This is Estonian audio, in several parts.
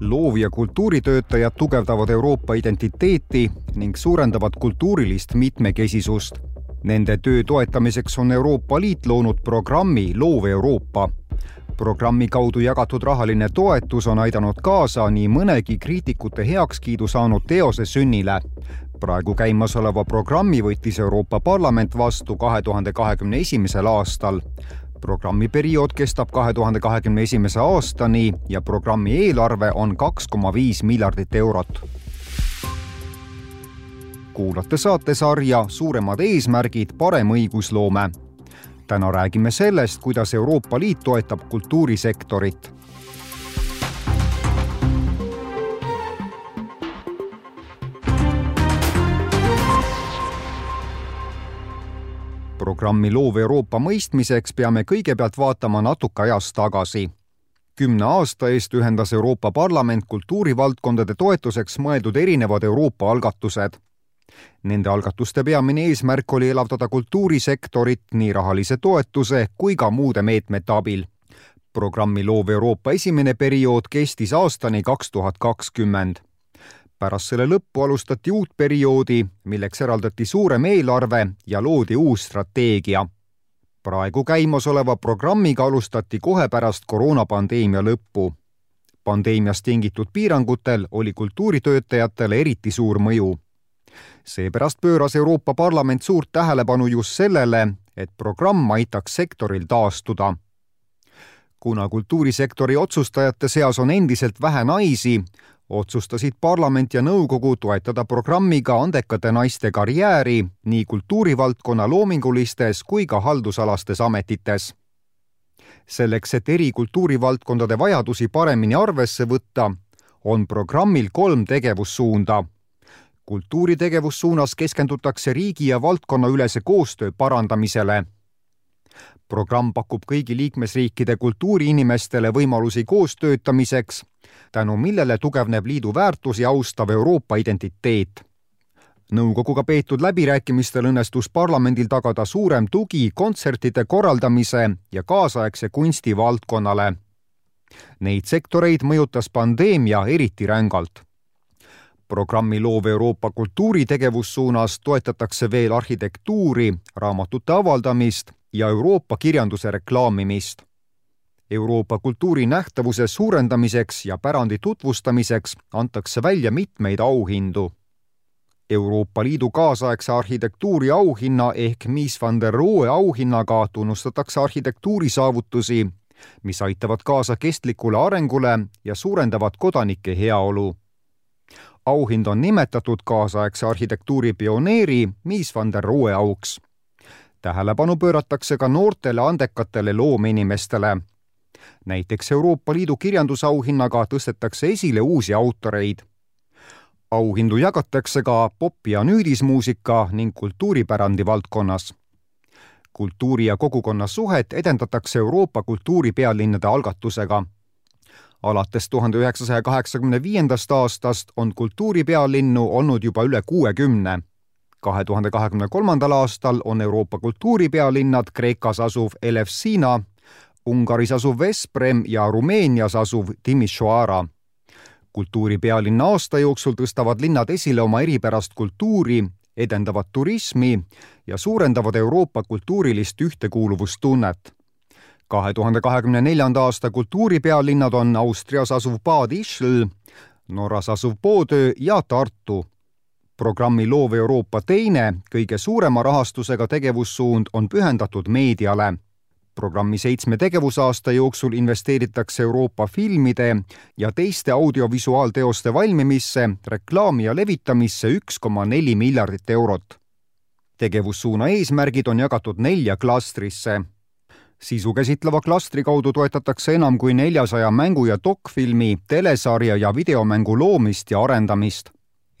loov- ja kultuuritöötajad tugevdavad Euroopa identiteeti ning suurendavad kultuurilist mitmekesisust. Nende töö toetamiseks on Euroopa Liit loonud programmi Loov Euroopa. programmi kaudu jagatud rahaline toetus on aidanud kaasa nii mõnegi kriitikute heakskiidu saanud teose sünnile. praegu käimasoleva programmi võttis Euroopa Parlament vastu kahe tuhande kahekümne esimesel aastal programmi periood kestab kahe tuhande kahekümne esimese aastani ja programmi eelarve on kaks koma viis miljardit eurot. kuulate saatesarja Suuremad eesmärgid, parem õigusloome. täna räägime sellest, kuidas Euroopa Liit toetab kultuurisektorit programmi Loov Euroopa mõistmiseks peame kõigepealt vaatama natuke ajas tagasi. kümne aasta eest ühendas Euroopa Parlament kultuurivaldkondade toetuseks mõeldud erinevad Euroopa algatused. Nende algatuste peamine eesmärk oli elavdada kultuurisektorit nii rahalise toetuse kui ka muude meetmete abil. programmi Loov Euroopa esimene periood kestis aastani kaks tuhat kakskümmend pärast selle lõppu alustati uut perioodi, milleks eraldati suurem eelarve ja loodi uus strateegia. praegu käimasoleva programmiga alustati kohe pärast koroonapandeemia lõppu. pandeemiast tingitud piirangutel oli kultuuritöötajatele eriti suur mõju. seepärast pööras Euroopa Parlament suurt tähelepanu just sellele, et programm aitaks sektoril taastuda kuna kultuurisektori otsustajate seas on endiselt vähe naisi, otsustasid parlament ja nõukogu toetada programmiga andekate naiste karjääri nii kultuurivaldkonna loomingulistes kui ka haldusalastes ametites. selleks, et eri kultuurivaldkondade vajadusi paremini arvesse võtta, on programmil kolm tegevussuunda. kultuuri tegevussuunas keskendutakse riigi ja valdkonnaülese koostöö parandamisele programm pakub kõigi liikmesriikide kultuuriinimestele võimalusi koostöötamiseks, tänu millele tugevneb liidu väärtusi austav Euroopa identiteet. nõukoguga peetud läbirääkimistel õnnestus parlamendil tagada suurem tugi kontsertide korraldamise ja kaasaegse kunsti valdkonnale. Neid sektoreid mõjutas pandeemia eriti rängalt programmi Loov Euroopa kultuuritegevussuunas toetatakse veel arhitektuuri, raamatute avaldamist ja Euroopa kirjanduse reklaamimist. Euroopa kultuuri nähtavuse suurendamiseks ja pärandi tutvustamiseks antakse välja mitmeid auhindu. Euroopa Liidu kaasaegse arhitektuuri auhinna ehk Mies van der Rohe auhinnaga tunnustatakse arhitektuuri saavutusi, mis aitavad kaasa kestlikule arengule ja suurendavad kodanike heaolu. auhind on nimetatud kaasaegse arhitektuuri pioneeri Mies van der Rohe auks tähelepanu pööratakse ka noortele andekatele loomeinimestele. Näiteks Euroopa Liidu kirjandusauhinnaga tõstetakse esile uusi autoreid. auhindu jagatakse ka pop- ja nüüdismuusika ning kultuuripärandi valdkonnas. kultuuri ja kogukonna suhet edendatakse Euroopa kultuuripealinnade algatusega alates tuhande üheksasaja kaheksakümne viiendast aastast on kultuuripealinnu olnud juba üle kuuekümne kahe tuhande kahekümne kolmandal aastal on Euroopa kultuuripealinnad Kreekas asuv Elefsina, Ungaris asuv Vesprem ja Rumeenias asuv Timisoara. kultuuripealinna aasta jooksul tõstavad linnad esile oma eripärast kultuuri, edendavad turismi ja suurendavad Euroopa kultuurilist ühtekuuluvustunnet kahe tuhande kahekümne neljanda aasta kultuuripealinnad on Austrias asuv Bad Ischl, Norras asuv Bodø ja Tartu programmi Loov Euroopa teine, kõige suurema rahastusega tegevussuund on pühendatud meediale. Programmi seitsme tegevusaasta jooksul investeeritakse Euroopa filmide ja teiste audiovisuaalteoste valmimisse, reklaami ja levitamisse üks koma neli miljardit eurot. tegevussuuna eesmärgid on jagatud nelja klastrisse sisu käsitleva klastri kaudu toetatakse enam kui neljasaja mängu- ja dokfilmi, telesarja ja videomängu loomist ja arendamist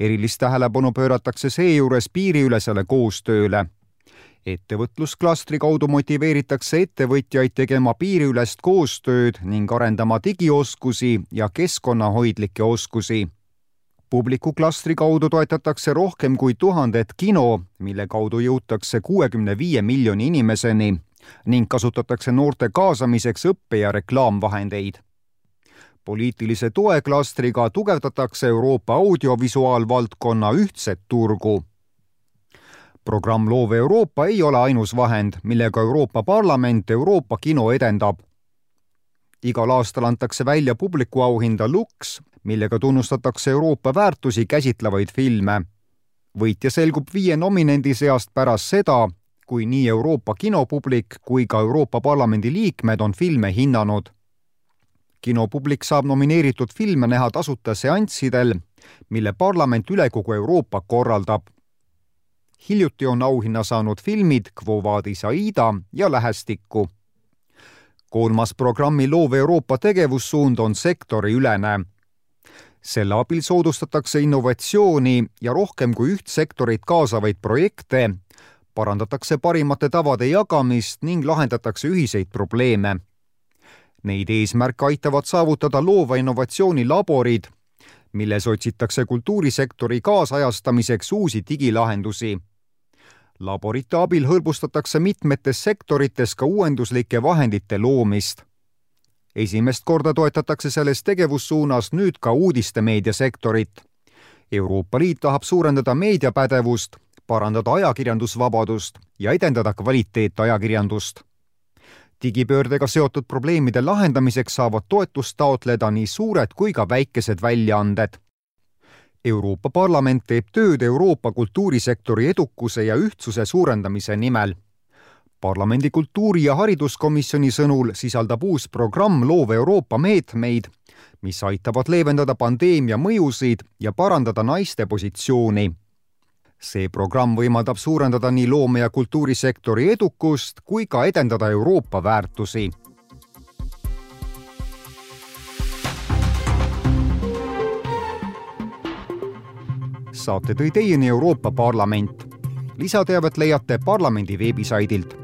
erilist tähelepanu pööratakse seejuures piiriülesele koostööle. Ettevõtlusklastri kaudu motiveeritakse ettevõtjaid tegema piiriülest koostööd ning arendama digioskusi ja keskkonnahoidlikke oskusi. publikuklastri kaudu toetatakse rohkem kui tuhandet kino, mille kaudu jõutakse kuuekümne viie miljoni inimeseni ning kasutatakse noorte kaasamiseks õppe- ja reklaamvahendeid poliitilise toe klastriga tugevdatakse Euroopa audiovisuaalvaldkonna ühtset turgu. Programm Loov Euroopa ei ole ainus vahend, millega Euroopa Parlament Euroopa kino edendab. igal aastal antakse välja publikuauhinda Lux, millega tunnustatakse Euroopa väärtusi käsitlevaid filme. võitja selgub viie nominendi seast pärast seda, kui nii Euroopa kinopublik kui ka Euroopa Parlamendi liikmed on filme hinnanud kinopublik saab nomineeritud filme näha tasuta seanssidel, mille parlament üle kogu Euroopa korraldab. Hiljuti on auhinna saanud filmid Quo vadis Aida ja Lähestikku. kolmas programmi Loov Euroopa tegevussuund on sektoriülene. selle abil soodustatakse innovatsiooni ja rohkem kui üht sektorit kaasavaid projekte, parandatakse parimate tavade jagamist ning lahendatakse ühiseid probleeme Neid eesmärke aitavad saavutada loova innovatsiooni laborid, milles otsitakse kultuurisektori kaasajastamiseks uusi digilahendusi. Laborite abil hõlbustatakse mitmetes sektorites ka uuenduslike vahendite loomist. esimest korda toetatakse selles tegevussuunas nüüd ka uudistemeedia sektorit. Euroopa Liit tahab suurendada meediapädevust, parandada ajakirjandusvabadust ja edendada kvaliteetajakirjandust digipöördega seotud probleemide lahendamiseks saavad toetust taotleda nii suured kui ka väikesed väljaanded. Euroopa Parlament teeb tööd Euroopa kultuurisektori edukuse ja ühtsuse suurendamise nimel. parlamendi kultuuri- ja hariduskomisjoni sõnul sisaldab uus programm Loov Euroopa meetmeid, mis aitavad leevendada pandeemia mõjusid ja parandada naiste positsiooni see programm võimaldab suurendada nii loome- ja kultuurisektori edukust kui ka edendada Euroopa väärtusi. Saate tõi teieni Euroopa Parlament. lisateavet leiate parlamendi veebisaidilt